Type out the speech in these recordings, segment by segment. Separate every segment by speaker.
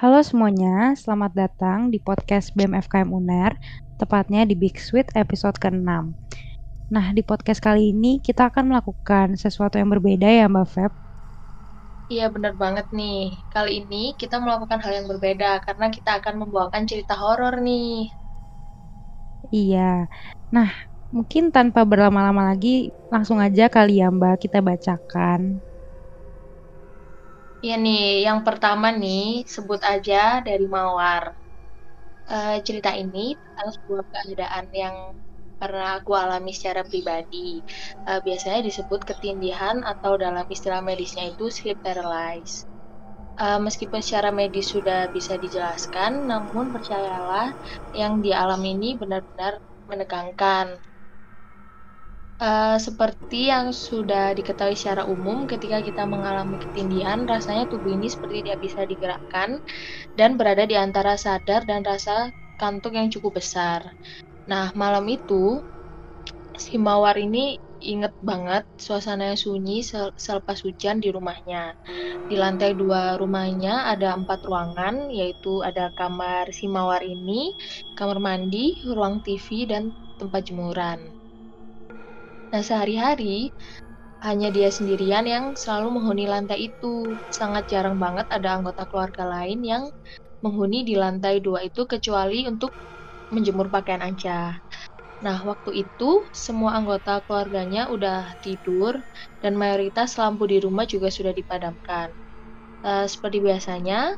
Speaker 1: Halo semuanya, selamat datang di podcast BEM FKM UNER, tepatnya di Big Sweet episode ke-6. Nah, di podcast kali ini kita akan melakukan sesuatu yang berbeda ya Mbak Feb.
Speaker 2: Iya bener banget nih. Kali ini kita melakukan hal yang berbeda karena kita akan membawakan cerita horor nih.
Speaker 1: Iya. Nah, mungkin tanpa berlama-lama lagi, langsung aja kali ya Mbak kita bacakan.
Speaker 2: Iya nih, yang pertama nih sebut aja dari Mawar. Uh, cerita ini tentang sebuah keadaan yang pernah aku alami secara pribadi. Uh, biasanya disebut ketindihan atau dalam istilah medisnya itu sleep paralysis. Uh, meskipun secara medis sudah bisa dijelaskan, namun percayalah yang dialami ini benar-benar menegangkan. Uh, seperti yang sudah diketahui secara umum, ketika kita mengalami ketindihan, rasanya tubuh ini seperti tidak bisa digerakkan dan berada di antara sadar dan rasa kantuk yang cukup besar. Nah, malam itu si Mawar ini inget banget suasana yang sunyi sel selepas hujan di rumahnya. Di lantai dua rumahnya ada empat ruangan, yaitu ada kamar si Mawar ini, kamar mandi, ruang TV, dan tempat jemuran. Nah, sehari-hari hanya dia sendirian yang selalu menghuni lantai itu. Sangat jarang banget ada anggota keluarga lain yang menghuni di lantai dua itu kecuali untuk menjemur pakaian aja. Nah, waktu itu semua anggota keluarganya udah tidur dan mayoritas lampu di rumah juga sudah dipadamkan. Uh, seperti biasanya,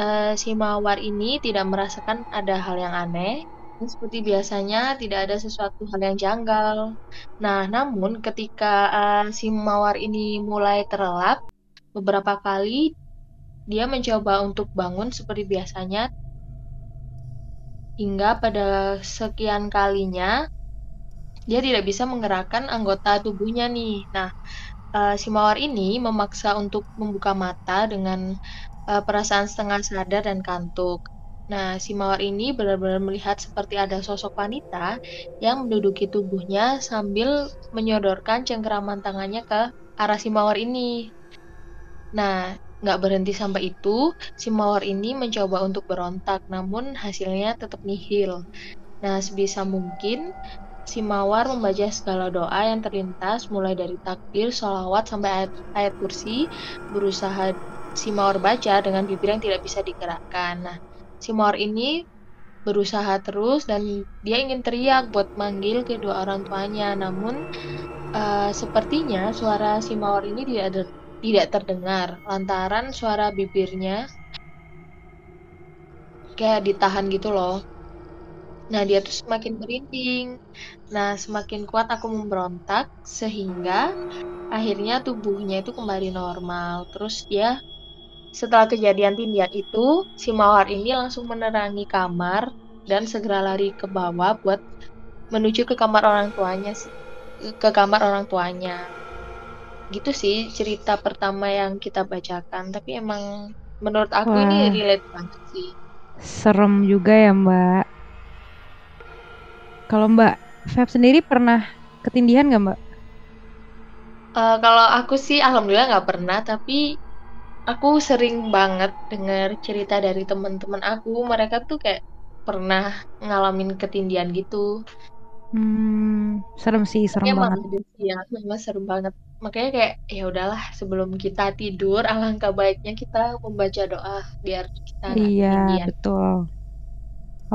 Speaker 2: uh, si Mawar ini tidak merasakan ada hal yang aneh seperti biasanya tidak ada sesuatu hal yang janggal. Nah, namun ketika uh, si mawar ini mulai terlelap, beberapa kali dia mencoba untuk bangun seperti biasanya, hingga pada sekian kalinya dia tidak bisa menggerakkan anggota tubuhnya nih. Nah, uh, si mawar ini memaksa untuk membuka mata dengan uh, perasaan setengah sadar dan kantuk. Nah, si mawar ini benar-benar melihat seperti ada sosok wanita yang menduduki tubuhnya sambil menyodorkan cengkeraman tangannya ke arah si mawar ini. Nah, nggak berhenti sampai itu, si mawar ini mencoba untuk berontak, namun hasilnya tetap nihil. Nah, sebisa mungkin, si mawar membaca segala doa yang terlintas, mulai dari takbir, sholawat, sampai ayat, ayat kursi, berusaha si mawar baca dengan bibir yang tidak bisa digerakkan. Nah, si Mawar ini berusaha terus dan dia ingin teriak buat manggil kedua orang tuanya. Namun uh, sepertinya suara si Mawar ini tidak ada, tidak terdengar. Lantaran suara bibirnya kayak ditahan gitu loh. Nah dia tuh semakin merinding. Nah semakin kuat aku memberontak sehingga akhirnya tubuhnya itu kembali normal. Terus dia setelah kejadian tindian itu, si Mawar ini langsung menerangi kamar dan segera lari ke bawah buat menuju ke kamar orang tuanya ke kamar orang tuanya. Gitu sih cerita pertama yang kita bacakan, tapi emang menurut aku Wah. ini relate banget sih.
Speaker 1: Serem juga ya, Mbak. Kalau Mbak Feb sendiri pernah ketindihan nggak, Mbak?
Speaker 2: Uh, kalau aku sih alhamdulillah nggak pernah, tapi aku sering banget dengar cerita dari teman-teman aku. Mereka tuh kayak pernah ngalamin ketindian gitu.
Speaker 1: Hmm, serem sih serem banget.
Speaker 2: ya memang serem banget. Makanya kayak ya udahlah sebelum kita tidur alangkah baiknya kita membaca doa biar kita
Speaker 1: iya ketindian. betul.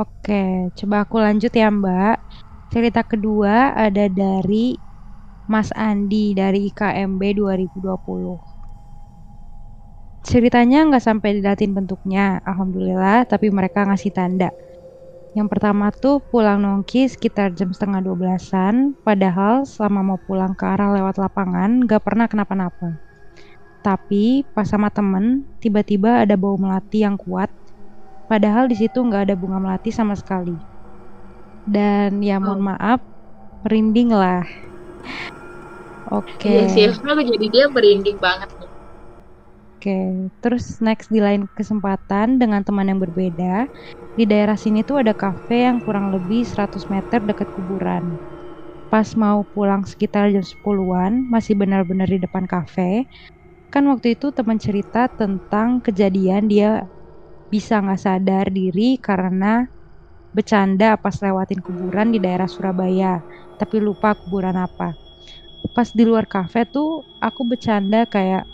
Speaker 1: Oke coba aku lanjut ya mbak. Cerita kedua ada dari Mas Andi dari IKMB 2020 Ceritanya nggak sampai dilatin bentuknya, alhamdulillah, tapi mereka ngasih tanda. Yang pertama tuh pulang nongki sekitar jam setengah dua belasan, padahal selama mau pulang ke arah lewat lapangan nggak pernah kenapa-napa. Tapi pas sama temen, tiba-tiba ada bau melati yang kuat, padahal di situ nggak ada bunga melati sama sekali. Dan ya mohon oh. maaf, merinding lah.
Speaker 2: Oke. Okay. Iya sih, aku jadi dia merinding banget.
Speaker 1: Oke, terus next di lain kesempatan dengan teman yang berbeda, di daerah sini tuh ada cafe yang kurang lebih 100 meter dekat kuburan. Pas mau pulang sekitar jam 10-an, masih benar-benar di depan cafe, kan waktu itu teman cerita tentang kejadian dia bisa nggak sadar diri karena bercanda pas lewatin kuburan di daerah Surabaya, tapi lupa kuburan apa. Pas di luar kafe tuh aku bercanda kayak,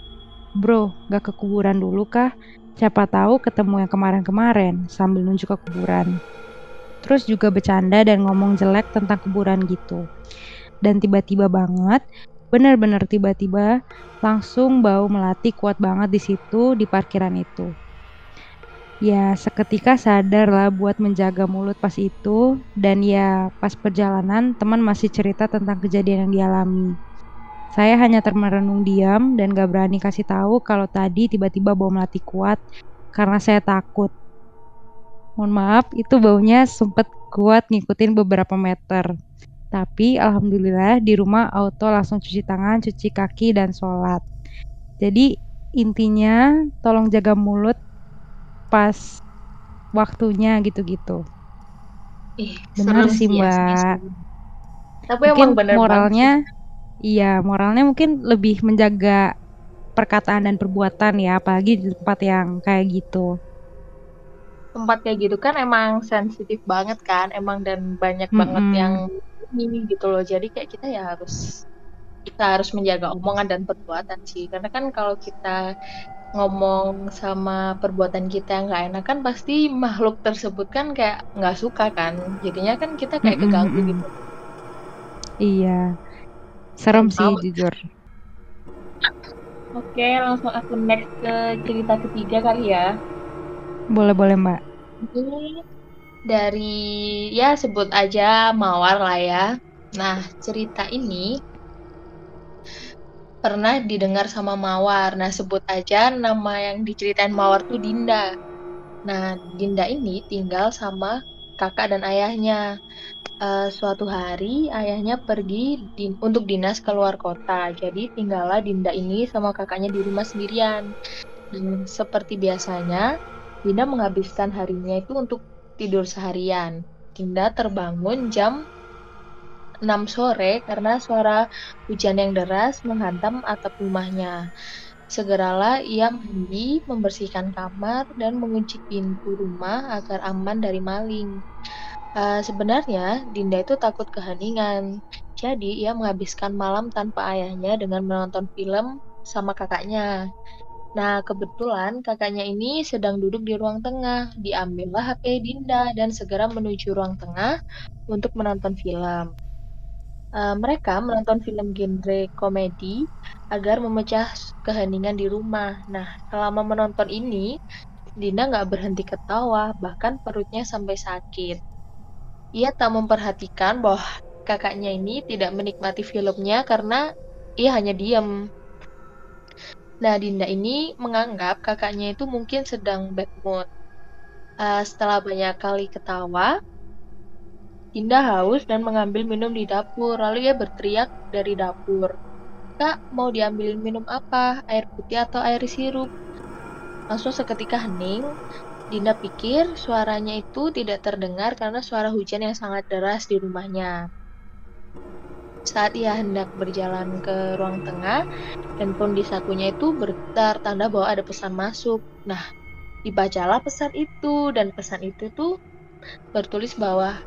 Speaker 1: bro gak ke kuburan dulu kah? Siapa tahu ketemu yang kemarin-kemarin sambil nunjuk ke kuburan. Terus juga bercanda dan ngomong jelek tentang kuburan gitu. Dan tiba-tiba banget, bener-bener tiba-tiba langsung bau melati kuat banget di situ di parkiran itu. Ya seketika sadar lah buat menjaga mulut pas itu dan ya pas perjalanan teman masih cerita tentang kejadian yang dialami. Saya hanya termerenung diam dan gak berani kasih tahu kalau tadi tiba-tiba bau melati kuat karena saya takut. Mohon maaf, itu baunya sempet kuat ngikutin beberapa meter. Tapi alhamdulillah di rumah auto langsung cuci tangan, cuci kaki, dan sholat. Jadi intinya tolong jaga mulut pas waktunya gitu-gitu.
Speaker 2: Ih,
Speaker 1: Benar sih
Speaker 2: asli
Speaker 1: mbak.
Speaker 2: Tapi
Speaker 1: Mungkin
Speaker 2: emang bener banget
Speaker 1: moralnya,
Speaker 2: sih.
Speaker 1: Iya moralnya mungkin lebih menjaga perkataan dan perbuatan ya, apalagi di tempat yang kayak gitu.
Speaker 2: Tempat kayak gitu kan emang sensitif banget kan, emang dan banyak banget yang ini gitu loh. Jadi kayak kita ya harus kita harus menjaga omongan dan perbuatan sih. Karena kan kalau kita ngomong sama perbuatan kita yang nggak enak kan pasti makhluk tersebut kan kayak nggak suka kan. Jadinya kan kita kayak keganggu
Speaker 1: mm-mm.
Speaker 2: gitu.
Speaker 1: Iya, serem sih jujur.
Speaker 2: Oke, langsung aku next ke cerita ketiga kali ya.
Speaker 1: Boleh-boleh mbak.
Speaker 2: Ini dari ya sebut aja Mawar lah ya. Nah, cerita ini pernah didengar sama Mawar. Nah, sebut aja nama yang diceritain Mawar tuh Dinda. Nah, Dinda ini tinggal sama kakak dan ayahnya. Eh, suatu hari ayahnya pergi di- untuk dinas keluar kota. Jadi tinggallah Dinda ini sama kakaknya di rumah sendirian. Dan seperti biasanya, Dinda menghabiskan harinya itu untuk tidur seharian. Dinda terbangun jam 6 sore karena suara hujan yang deras menghantam atap rumahnya. Segeralah ia mandi, membersihkan kamar, dan mengunci pintu rumah agar aman dari maling. Eh, sebenarnya, Dinda itu takut keheningan. Jadi, ia menghabiskan malam tanpa ayahnya dengan menonton film sama kakaknya. Nah, kebetulan kakaknya ini sedang duduk di ruang tengah. Diambillah HP Dinda dan segera menuju ruang tengah untuk menonton film. Eh, mereka menonton film genre komedi agar memecah keheningan di rumah. Nah, selama menonton ini, Dinda nggak berhenti ketawa, bahkan perutnya sampai sakit. Ia tak memperhatikan bahwa kakaknya ini tidak menikmati filmnya karena ia hanya diam. Nah, Dinda ini menganggap kakaknya itu mungkin sedang bad mood. Eh, setelah banyak kali ketawa, Dinda haus dan mengambil minum di dapur. Lalu ia berteriak dari dapur, Kak, mau diambilin minum apa? Air putih atau air sirup? Langsung seketika hening, Dinda pikir suaranya itu tidak terdengar karena suara hujan yang sangat deras di rumahnya. Saat ia hendak berjalan ke ruang tengah, handphone di sakunya itu bergetar tanda bahwa ada pesan masuk. Nah, dibacalah pesan itu dan pesan itu tuh bertulis bahwa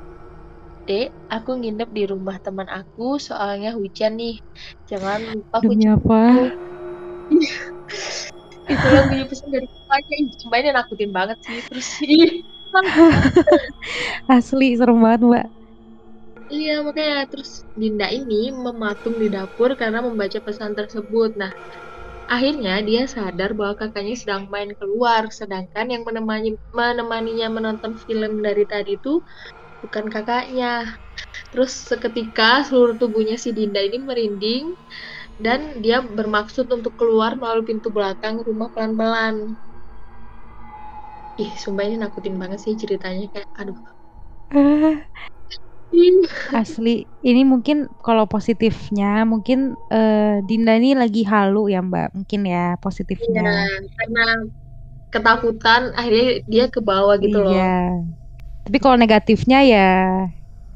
Speaker 2: Dek, aku nginep di rumah teman aku soalnya hujan nih. Jangan lupa
Speaker 1: Demi apa?
Speaker 2: Itulah bunyi pesan dari kakaknya. Sumpah ini nakutin banget sih. Terus ih,
Speaker 1: Asli serem banget mbak.
Speaker 2: Iya, makanya terus Dinda ini mematung di dapur karena membaca pesan tersebut. Nah, akhirnya dia sadar bahwa kakaknya sedang main keluar, sedangkan yang menemani menemaninya menonton film dari tadi itu bukan kakaknya. Terus seketika seluruh tubuhnya si Dinda ini merinding dan dia bermaksud untuk keluar melalui pintu belakang rumah pelan-pelan. Ih, sumpah ini nakutin banget sih ceritanya kayak aduh. Ih,
Speaker 1: asli. Ini mungkin kalau positifnya mungkin eh, Dinda ini lagi halu ya mbak. Mungkin ya
Speaker 2: Iya,
Speaker 1: positifnya.
Speaker 2: karena ketakutan akhirnya dia ke bawah gitu loh.
Speaker 1: Iya. Tapi kalau negatifnya ya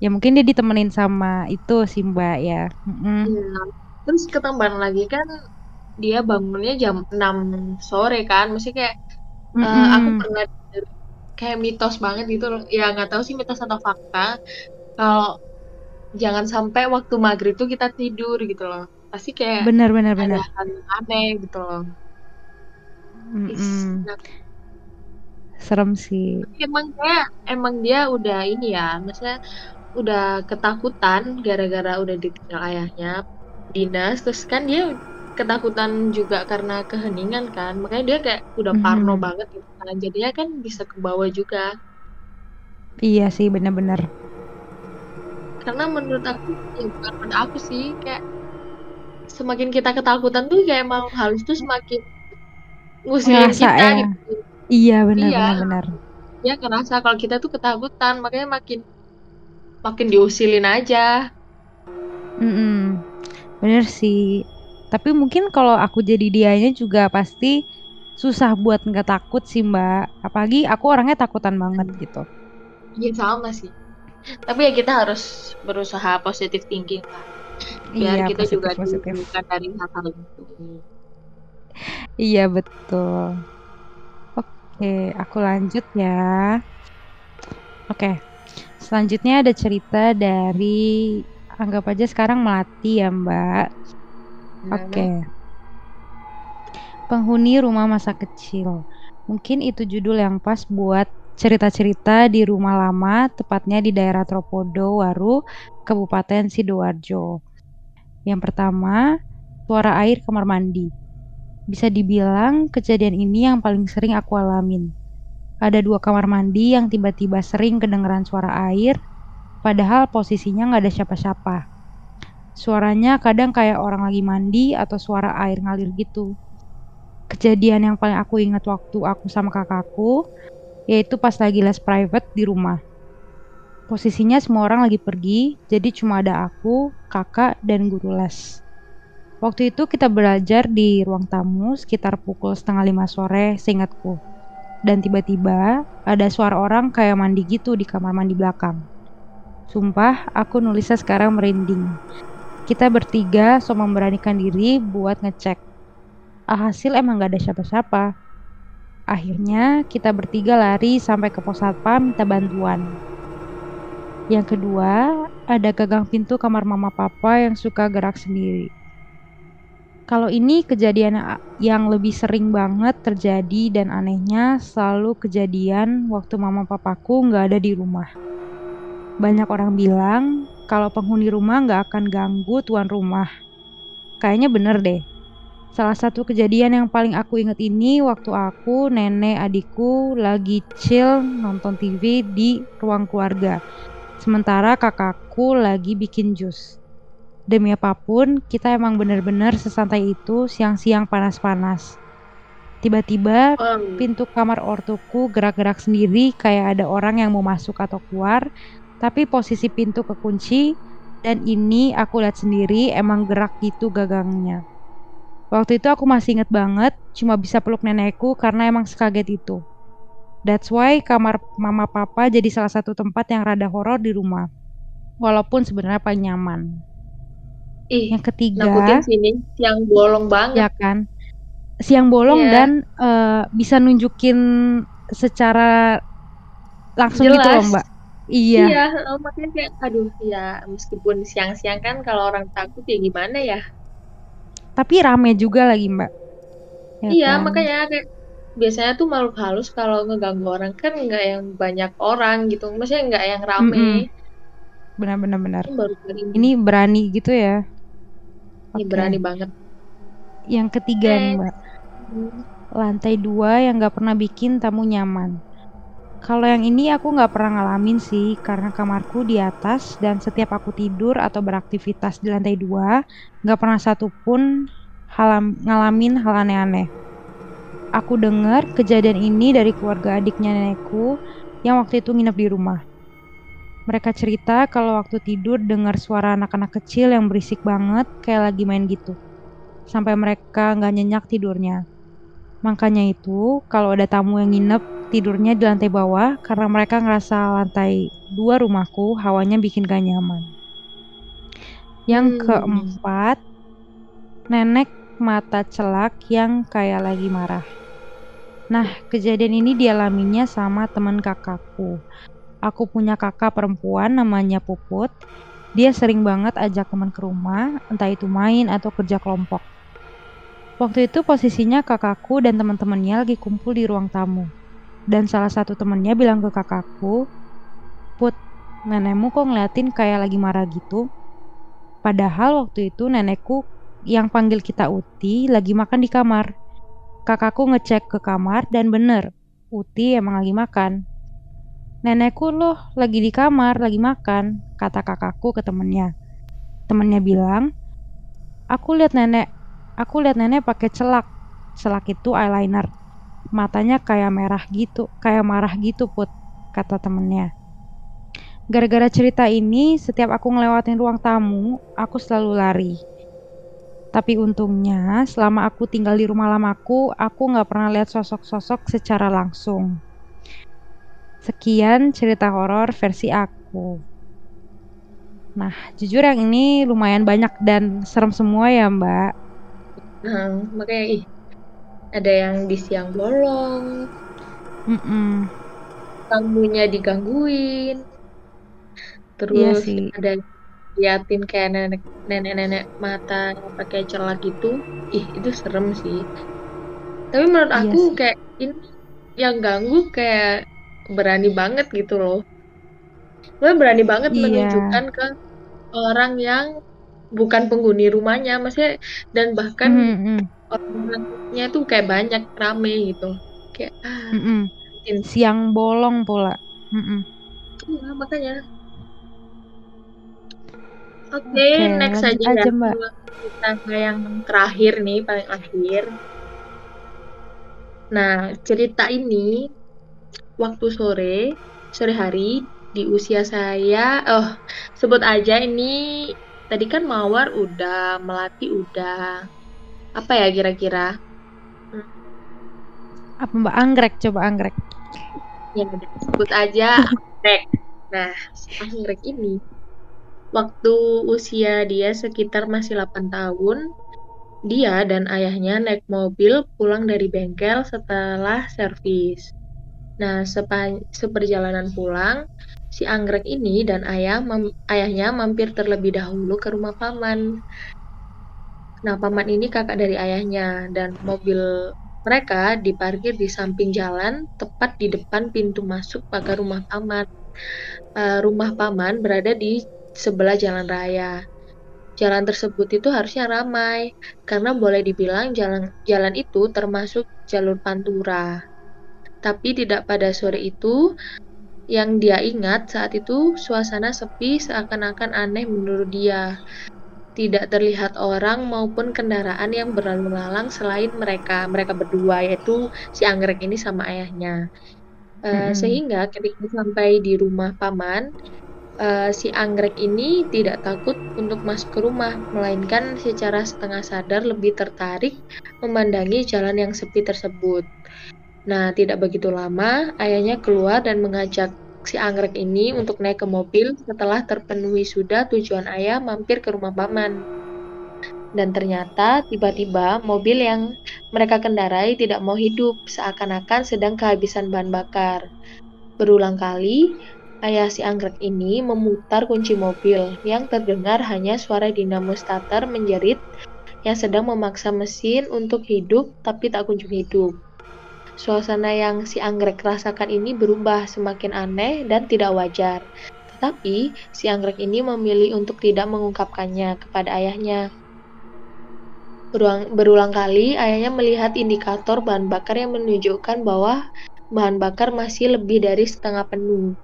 Speaker 1: ya mungkin dia ditemenin sama itu sih mbak ya. Mm-mm.
Speaker 2: Iya. Terus ketambahan lagi kan dia bangunnya jam 6 sore kan, mesti kayak Eee, aku
Speaker 1: Mhm.
Speaker 2: pernah denger kayak mitos banget gitu loh, ya nggak tahu sih mitos atau fakta, kalau jangan sampai waktu maghrib tuh kita tidur gitu loh. Pasti kayak
Speaker 1: Bener bener
Speaker 2: ada
Speaker 1: bener.
Speaker 2: hal yang aneh gitu loh. Is
Speaker 1: Mhm.
Speaker 2: nah
Speaker 1: Serem sih.
Speaker 2: Emang kayak emang dia udah ini ya, maksudnya udah ketakutan gara-gara udah ditinggal ayahnya dinas, terus kan dia ketakutan juga karena keheningan kan, makanya dia kayak udah parno
Speaker 1: Mhm.
Speaker 2: banget gitu kan, jadinya kan bisa kebawa juga.
Speaker 1: Iya sih, bener bener.
Speaker 2: Karena menurut aku ya bukan menurut aku sih, kayak semakin kita ketakutan tuh kayak makhluk halus tuh semakin
Speaker 1: Ngerasa
Speaker 2: kita
Speaker 1: ya?
Speaker 2: gitu.
Speaker 1: Iya, bener
Speaker 2: Iya,
Speaker 1: bener.
Speaker 2: dia ngerasa kalau kita tuh ketakutan, makanya makin makin diusilin aja.
Speaker 1: Mhm. Bener sih. Tapi mungkin kalau aku jadi dianya juga pasti susah buat nggak takut sih, Mbak. Apalagi aku orangnya takutan banget gitu.
Speaker 2: Iya sama sih. Tapi ya kita harus berusaha positive thinking lah. Biar
Speaker 1: Iya,
Speaker 2: kita juga
Speaker 1: positif-positif.
Speaker 2: dijauhkan dari hal-hal itu.
Speaker 1: Iya, betul. Oke, aku lanjut ya. Oke. Selanjutnya ada cerita dari anggap aja sekarang Melati ya, Mbak. Oke. Penghuni rumah masa kecil. Mungkin itu judul yang pas buat cerita-cerita di rumah lama, tepatnya di daerah Tropodo, Waru, Kabupaten Sidoarjo. Yang pertama, suara air kamar mandi. Bisa dibilang kejadian ini yang paling sering aku alamin. Ada dua kamar mandi yang tiba-tiba sering kedengeran suara air, padahal posisinya nggak ada siapa-siapa. Suaranya kadang kayak orang lagi mandi atau suara air ngalir gitu. Kejadian yang paling aku ingat waktu aku sama kakakku, yaitu pas lagi les private di rumah. Posisinya semua orang lagi pergi, jadi cuma ada aku, kakak, dan guru les. Waktu itu kita belajar di ruang tamu sekitar pukul setengah lima sore, seingatku. Dan tiba-tiba ada suara orang kayak mandi gitu di kamar mandi belakang. Sumpah, aku nulisnya sekarang merinding. Kita bertiga so memberanikan diri buat ngecek. Alhasil emang gak ada siapa-siapa. Akhirnya kita bertiga lari sampai ke pos satpam minta bantuan. Yang kedua, ada gagang pintu kamar mama papa yang suka gerak sendiri. Kalau ini kejadian yang lebih sering banget terjadi dan anehnya selalu kejadian waktu mama papaku nggak ada di rumah. Banyak orang bilang kalau penghuni rumah nggak akan ganggu tuan rumah. Kayaknya bener deh. Salah satu kejadian yang paling aku inget ini waktu aku, nenek, adikku lagi chill nonton TV di ruang keluarga. Sementara kakakku lagi bikin jus. Demi apa pun, kita emang bener-bener sesantai itu siang-siang panas-panas. Tiba-tiba pintu kamar ortuku gerak-gerak sendiri kayak ada orang yang mau masuk atau keluar, tapi posisi pintu kekunci dan ini aku lihat sendiri emang gerak gitu gagangnya. Waktu itu aku masih inget banget, cuma bisa peluk nenekku karena emang sekaget itu. That's why kamar mama papa jadi salah satu tempat yang rada horor di rumah. Walaupun sebenarnya paling nyaman.
Speaker 2: ih,
Speaker 1: Yang ketiga,
Speaker 2: sini siang bolong banget.
Speaker 1: ya kan, siang bolong
Speaker 2: Iya.
Speaker 1: dan eh, bisa nunjukin secara langsung gitu loh
Speaker 2: Jelas.
Speaker 1: mbak. Iya,
Speaker 2: Iya, makanya kayak aduh ya meskipun siang-siang kan kalau orang takut ya gimana ya?
Speaker 1: tapi rame juga lagi mbak. Ya
Speaker 2: Iya,
Speaker 1: kan?
Speaker 2: makanya kayak biasanya tuh makhluk halus kalau ngeganggu orang kan nggak yang banyak orang gitu, maksudnya nggak yang rame.
Speaker 1: Benar-benar benar.
Speaker 2: Kali ini.
Speaker 1: Ini berani gitu ya.
Speaker 2: Ini
Speaker 1: Oke.
Speaker 2: berani banget.
Speaker 1: Yang ketiga nih
Speaker 2: Next.
Speaker 1: mbak, lantai dua yang nggak pernah bikin tamu nyaman. Kalau yang ini aku nggak pernah ngalamin sih, karena kamarku di atas dan setiap aku tidur atau beraktivitas di lantai dua, nggak pernah satupun halam, ngalamin hal aneh-aneh. Aku dengar kejadian ini dari keluarga adiknya nenekku yang waktu itu nginep di rumah. Mereka cerita kalau waktu tidur dengar suara anak-anak kecil yang berisik banget kayak lagi main gitu. Sampai mereka nggak nyenyak tidurnya. Makanya itu, kalau ada tamu yang nginep tidurnya di lantai bawah karena mereka ngerasa lantai dua rumahku hawanya bikin gak nyaman. Yang
Speaker 2: Hmm.
Speaker 1: keempat, nenek mata celak yang kayak lagi marah. Nah, kejadian ini dialaminya sama teman kakakku. Aku punya kakak perempuan namanya Puput. Dia sering banget ajak teman ke rumah, entah itu main atau kerja kelompok. Waktu itu posisinya kakakku dan teman-temannya lagi kumpul di ruang tamu. Dan salah satu temannya bilang ke kakakku, Put, nenekmu kok ngeliatin kayak lagi marah gitu? Padahal waktu itu nenekku yang panggil kita Uti lagi makan di kamar. Kakakku ngecek ke kamar dan bener, Uti emang lagi makan. Nenekku loh lagi di kamar, lagi makan, kata kakakku ke temennya. Temennya bilang, aku lihat nenek, aku lihat nenek pakai celak. Celak itu eyeliner. Matanya kayak merah gitu, kayak marah gitu put, kata temennya. Gara-gara cerita ini, setiap aku ngelewatin ruang tamu, aku selalu lari. Tapi untungnya, selama aku tinggal di rumah lamaku, aku nggak pernah lihat sosok-sosok secara langsung. Sekian cerita horor versi aku. Nah, jujur yang ini lumayan banyak dan serem semua ya, Mbak.
Speaker 2: Nah, makanya ih, ada yang di siang bolong,
Speaker 1: Mm-mm.
Speaker 2: tamunya digangguin,
Speaker 1: Iya
Speaker 2: terus
Speaker 1: sih,
Speaker 2: ada liatin kayak nenek nenek-nenek mata pakai celak gitu, ih itu serem sih. Tapi menurut
Speaker 1: iya
Speaker 2: aku
Speaker 1: sih.
Speaker 2: kayak ini yang ganggu kayak berani banget gitu loh. Gue berani banget
Speaker 1: Iya.
Speaker 2: menunjukkan ke orang yang bukan penghuni rumahnya, maksudnya dan bahkan
Speaker 1: Mhm,
Speaker 2: orangnya tuh kayak banyak rame gitu. Kayak ah,
Speaker 1: mhm.
Speaker 2: in-
Speaker 1: Siang bolong pula. Mhm.
Speaker 2: iya makanya. Oke,
Speaker 1: Oke,
Speaker 2: next
Speaker 1: lanjut
Speaker 2: aja ya.
Speaker 1: Mbak.
Speaker 2: Kita yang terakhir nih, paling akhir. Nah, cerita ini waktu sore, sore hari di usia saya, oh, sebut aja ini tadi kan Mawar udah, Melati udah. Apa ya kira-kira? Hmm,
Speaker 1: Apa Mbak anggrek? Coba anggrek.
Speaker 2: ya udah, sebut aja anggrek. Nah, si anggrek ini waktu usia dia sekitar masih 8 tahun, dia dan ayahnya naik mobil pulang dari bengkel setelah servis. Nah, sepa- seperjalanan pulang, si anggrek ini dan ayah mem- ayahnya mampir terlebih dahulu ke rumah paman. Nah, paman ini kakak dari ayahnya dan mobil mereka diparkir di samping jalan, tepat di depan pintu masuk pagar rumah paman. Eh, rumah paman berada di sebelah jalan raya. Jalan tersebut itu harusnya ramai, karena boleh dibilang jalan jalan itu termasuk jalur pantura. Tapi tidak pada sore itu, yang dia ingat saat itu suasana sepi seakan-akan aneh menurut dia. Tidak terlihat orang maupun kendaraan yang berlalu lalang selain mereka, mereka berdua yaitu si anggrek ini sama ayahnya. Eh,
Speaker 1: Mhm.
Speaker 2: sehingga ketika sampai di rumah paman, eh, si anggrek ini tidak takut untuk masuk ke rumah, melainkan secara setengah sadar lebih tertarik memandangi jalan yang sepi tersebut. Nah, tidak begitu lama, ayahnya keluar dan mengajak si anggrek ini untuk naik ke mobil setelah terpenuhi sudah tujuan ayah mampir ke rumah paman. Dan ternyata tiba-tiba mobil yang mereka kendarai tidak mau hidup, seakan-akan sedang kehabisan bahan bakar. Berulang kali, ayah si anggrek ini memutar kunci mobil, yang terdengar hanya suara dinamo starter menjerit yang sedang memaksa mesin untuk hidup tapi tak kunjung hidup. Suasana yang si anggrek rasakan ini berubah semakin aneh dan tidak wajar. Tetapi, si anggrek ini memilih untuk tidak mengungkapkannya kepada ayahnya. Berulang, berulang kali, ayahnya melihat indikator bahan bakar yang menunjukkan bahwa bahan bakar masih lebih dari setengah penuh.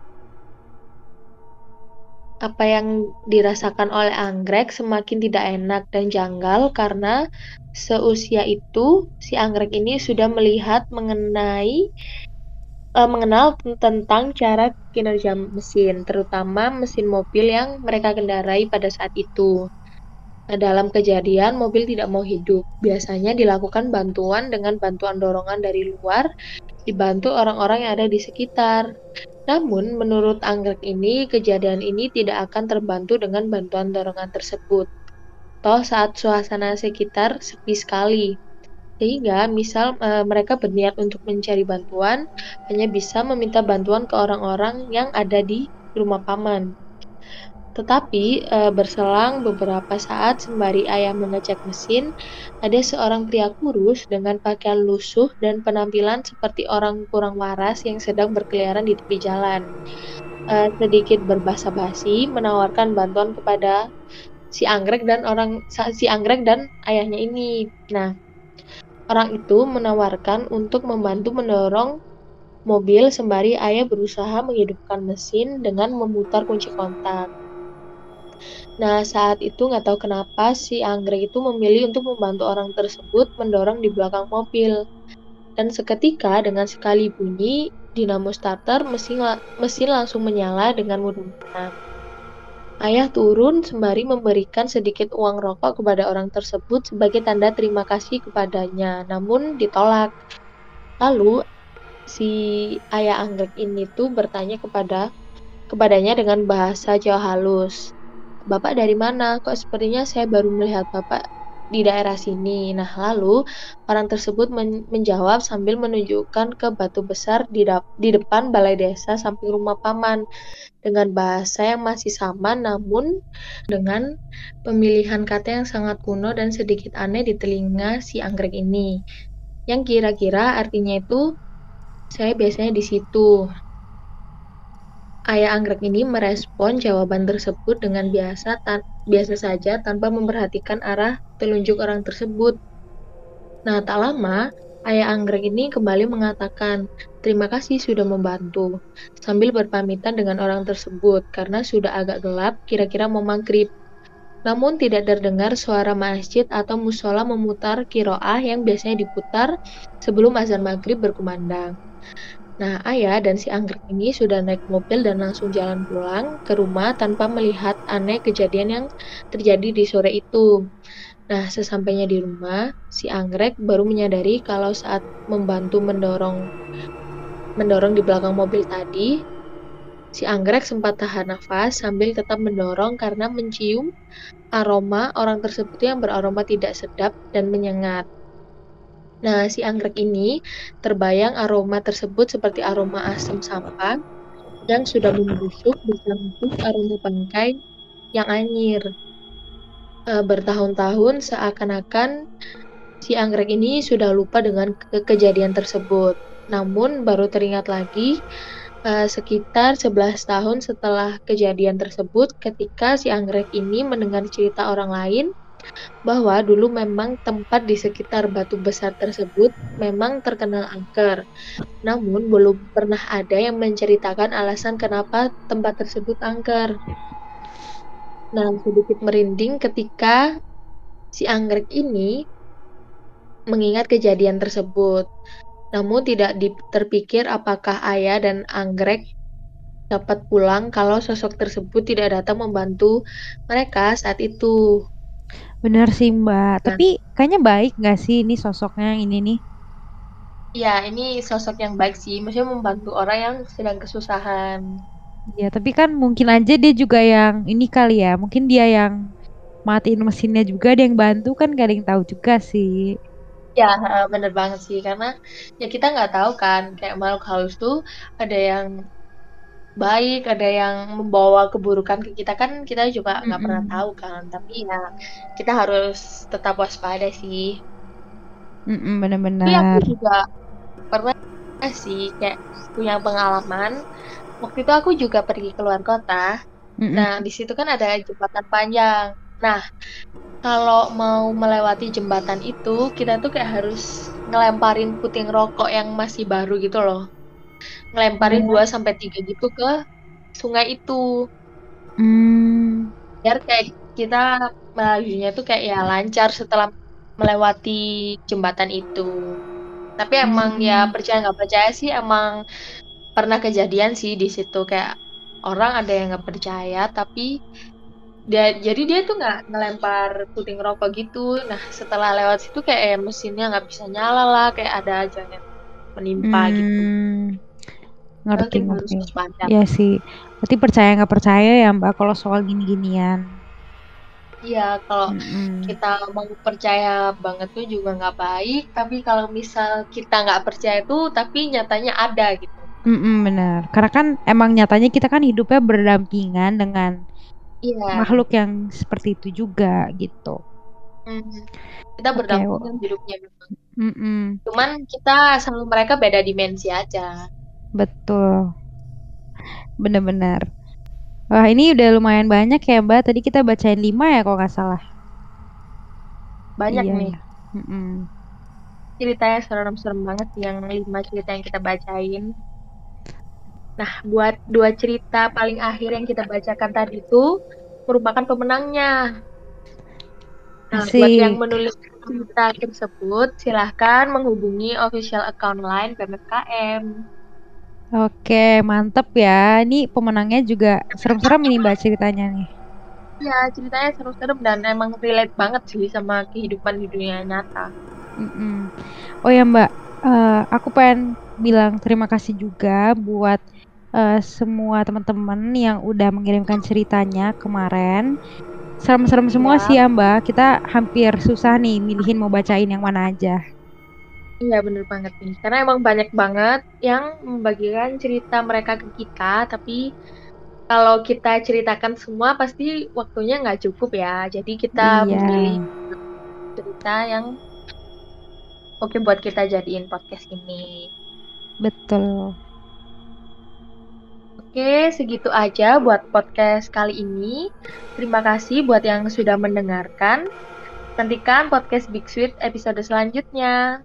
Speaker 2: Apa yang dirasakan oleh anggrek semakin tidak enak dan janggal karena seusia itu si anggrek ini sudah melihat mengenai uh, mengenal tentang cara kinerja mesin, terutama mesin mobil yang mereka kendarai pada saat itu. Nah, dalam kejadian, mobil tidak mau hidup. Biasanya dilakukan bantuan dengan bantuan dorongan dari luar, dibantu orang-orang yang ada di sekitar. Namun, menurut anggrek ini, kejadian ini tidak akan terbantu dengan bantuan dorongan tersebut. Toh saat suasana sekitar sepi sekali. Sehingga misal, eee, mereka berniat untuk mencari bantuan, hanya bisa meminta bantuan ke orang-orang yang ada di rumah paman. Tetapi, eee, berselang beberapa saat sembari ayah mengecek mesin, ada seorang pria kurus dengan pakaian lusuh dan penampilan seperti orang kurang waras yang sedang berkeliaran di tepi jalan. Eee, sedikit berbasa-basi menawarkan bantuan kepada si anggrek dan orang si anggrek dan ayahnya ini. Nah, orang itu menawarkan untuk membantu mendorong mobil sembari ayah berusaha menghidupkan mesin dengan memutar kunci kontak. Nah, saat itu nggak tahu kenapa si anggrek itu memilih untuk membantu orang tersebut mendorong di belakang mobil. Dan seketika dengan sekali bunyi dinamo starter, mesin, la- mesin langsung menyala dengan mudah. Ayah turun sembari memberikan sedikit uang rokok kepada orang tersebut sebagai tanda terima kasih kepadanya, namun ditolak. Lalu si ayah anggrek ini tuh bertanya kepada kepadanya dengan bahasa Jawa halus. Bapak dari mana? Kok sepertinya saya baru melihat Bapak di daerah sini. Nah, lalu orang tersebut men menjawab sambil menunjukkan ke batu besar di, di depan balai desa samping rumah paman dengan bahasa yang masih sama namun dengan pemilihan kata yang sangat kuno dan sedikit aneh di telinga si anggrek ini. Yang kira-kira artinya itu saya biasanya di situ. Ayah anggrek ini merespon jawaban tersebut dengan biasa tan biasa saja tanpa memperhatikan arah telunjuk orang tersebut. Nah, tak lama, ayah anggrek ini kembali mengatakan, "Terima kasih sudah membantu," sambil berpamitan dengan orang tersebut karena sudah agak gelap, kira-kira mau maghrib. Namun tidak terdengar suara masjid atau musola memutar kiroah yang biasanya diputar sebelum azan maghrib berkumandang. Nah, ayah dan si anggrek ini sudah naik mobil dan langsung jalan pulang ke rumah tanpa melihat aneh kejadian yang terjadi di sore itu. Nah, sesampainya di rumah, si anggrek baru menyadari kalau saat membantu mendorong mendorong di belakang mobil tadi, si anggrek sempat tahan nafas sambil tetap mendorong karena mencium aroma orang tersebut yang beraroma tidak sedap dan menyengat. Nah, si anggrek ini terbayang aroma tersebut seperti aroma asam sampah yang sudah membusuk bercampur aroma bangkai yang anyir. E, bertahun-tahun seakan-akan si anggrek ini sudah lupa dengan ke kejadian tersebut. Namun baru teringat lagi e, sekitar 11 tahun setelah kejadian tersebut ketika si anggrek ini mendengar cerita orang lain bahwa dulu memang tempat di sekitar batu besar tersebut memang terkenal angker. Namun belum pernah ada yang menceritakan alasan kenapa tempat tersebut angker. Nah, sedikit merinding ketika si anggrek ini mengingat kejadian tersebut. Namun tidak terpikir apakah ayah dan anggrek dapat pulang kalau sosok tersebut tidak datang membantu mereka saat itu.
Speaker 1: Bener sih Mbak, nah. tapi kayaknya baik nggak sih ini sosoknya ini nih?
Speaker 2: Iya, ini sosok yang baik sih, maksudnya membantu orang yang sedang kesusahan.
Speaker 1: Ya, tapi kan mungkin aja dia juga yang ini kali ya, mungkin dia yang matiin mesinnya juga, dia yang bantu kan gak ada yang tahu juga sih.
Speaker 2: Ya, bener banget sih, karena ya kita nggak tahu kan, kayak makhluk halus tuh ada yang baik, ada yang membawa keburukan ke kita kan kita juga nggak mm -hmm. pernah tahu kan. Tapi ya kita harus tetap waspada sih.
Speaker 1: Mm -mm, benar-benar.
Speaker 2: Tapi aku juga pernah sih kayak punya pengalaman. Waktu itu aku juga pergi keluar kota. Mm -mm. Nah di situ kan ada jembatan panjang. Nah kalau mau melewati jembatan itu kita tuh kayak harus ngelemparin puting rokok yang masih baru gitu loh ngelemparin iya. dua sampai tiga gitu ke sungai itu.
Speaker 1: Hmm.
Speaker 2: Biar kayak kita melajunya tuh kayak ya lancar setelah melewati jembatan itu. Tapi emang ya hmm. ya percaya nggak percaya sih emang pernah kejadian sih di situ kayak orang ada yang nggak percaya tapi dia jadi dia tuh nggak ngelempar puting rokok gitu nah setelah lewat situ kayak ya mesinnya nggak bisa nyala lah kayak ada aja yang menimpa gitu. hmm. gitu
Speaker 1: ngerti ngerti Iya sih berarti percaya nggak percaya ya mbak kalau soal gini-ginian
Speaker 2: Iya, kalau
Speaker 1: Mhm.
Speaker 2: kita mau percaya banget tuh juga nggak baik, tapi kalau misal kita nggak percaya tuh, tapi nyatanya ada gitu.
Speaker 1: Mhm, bener. Karena kan emang nyatanya kita kan hidupnya berdampingan dengan
Speaker 2: Iya.
Speaker 1: makhluk yang seperti itu juga, gitu.
Speaker 2: Mhm. Kita berdampingan hidupnya memang.
Speaker 1: mhm.
Speaker 2: Cuman kita sama mereka beda dimensi aja.
Speaker 1: Betul. Bener. Wah, ini udah lumayan banyak ya, Mbak, tadi kita bacain 5 ya kalau nggak salah?
Speaker 2: Banyak
Speaker 1: Iya
Speaker 2: nih.
Speaker 1: ya, mhm.
Speaker 2: Ceritanya serem-serem banget yang 5 cerita yang kita bacain. Nah, buat 2 cerita paling akhir yang kita bacakan tadi tuh, merupakan pemenangnya. Nah, buat yang
Speaker 1: Asik.
Speaker 2: menulis cerita tersebut, silahkan menghubungi official account LINE PMFKM.
Speaker 1: Oke, mantep ya. Ini pemenangnya juga serem-serem ini, Mbak, ceritanya nih.
Speaker 2: Iya, ceritanya seru-serem dan emang relate banget sih sama kehidupan di dunia nyata.
Speaker 1: Mhm. Oh ya, Mbak, eee, aku pengen bilang terima kasih juga buat, eee, semua temen-temen yang udah mengirimkan ceritanya kemarin. Serem-serem semua
Speaker 2: Iya.
Speaker 1: sih ya, Mbak, kita hampir susah nih milihin mau bacain yang mana aja.
Speaker 2: Iya, bener banget nih, karena emang banyak banget yang membagikan cerita mereka ke kita, tapi kalau kita ceritakan semua pasti waktunya nggak cukup ya. Jadi kita memilih
Speaker 1: Iya.
Speaker 2: cerita yang oke buat kita jadiin podcast ini.
Speaker 1: Betul.
Speaker 2: Oke, segitu aja buat podcast kali ini. Terima kasih buat yang sudah mendengarkan. Nantikan podcast Big Sweet episode selanjutnya.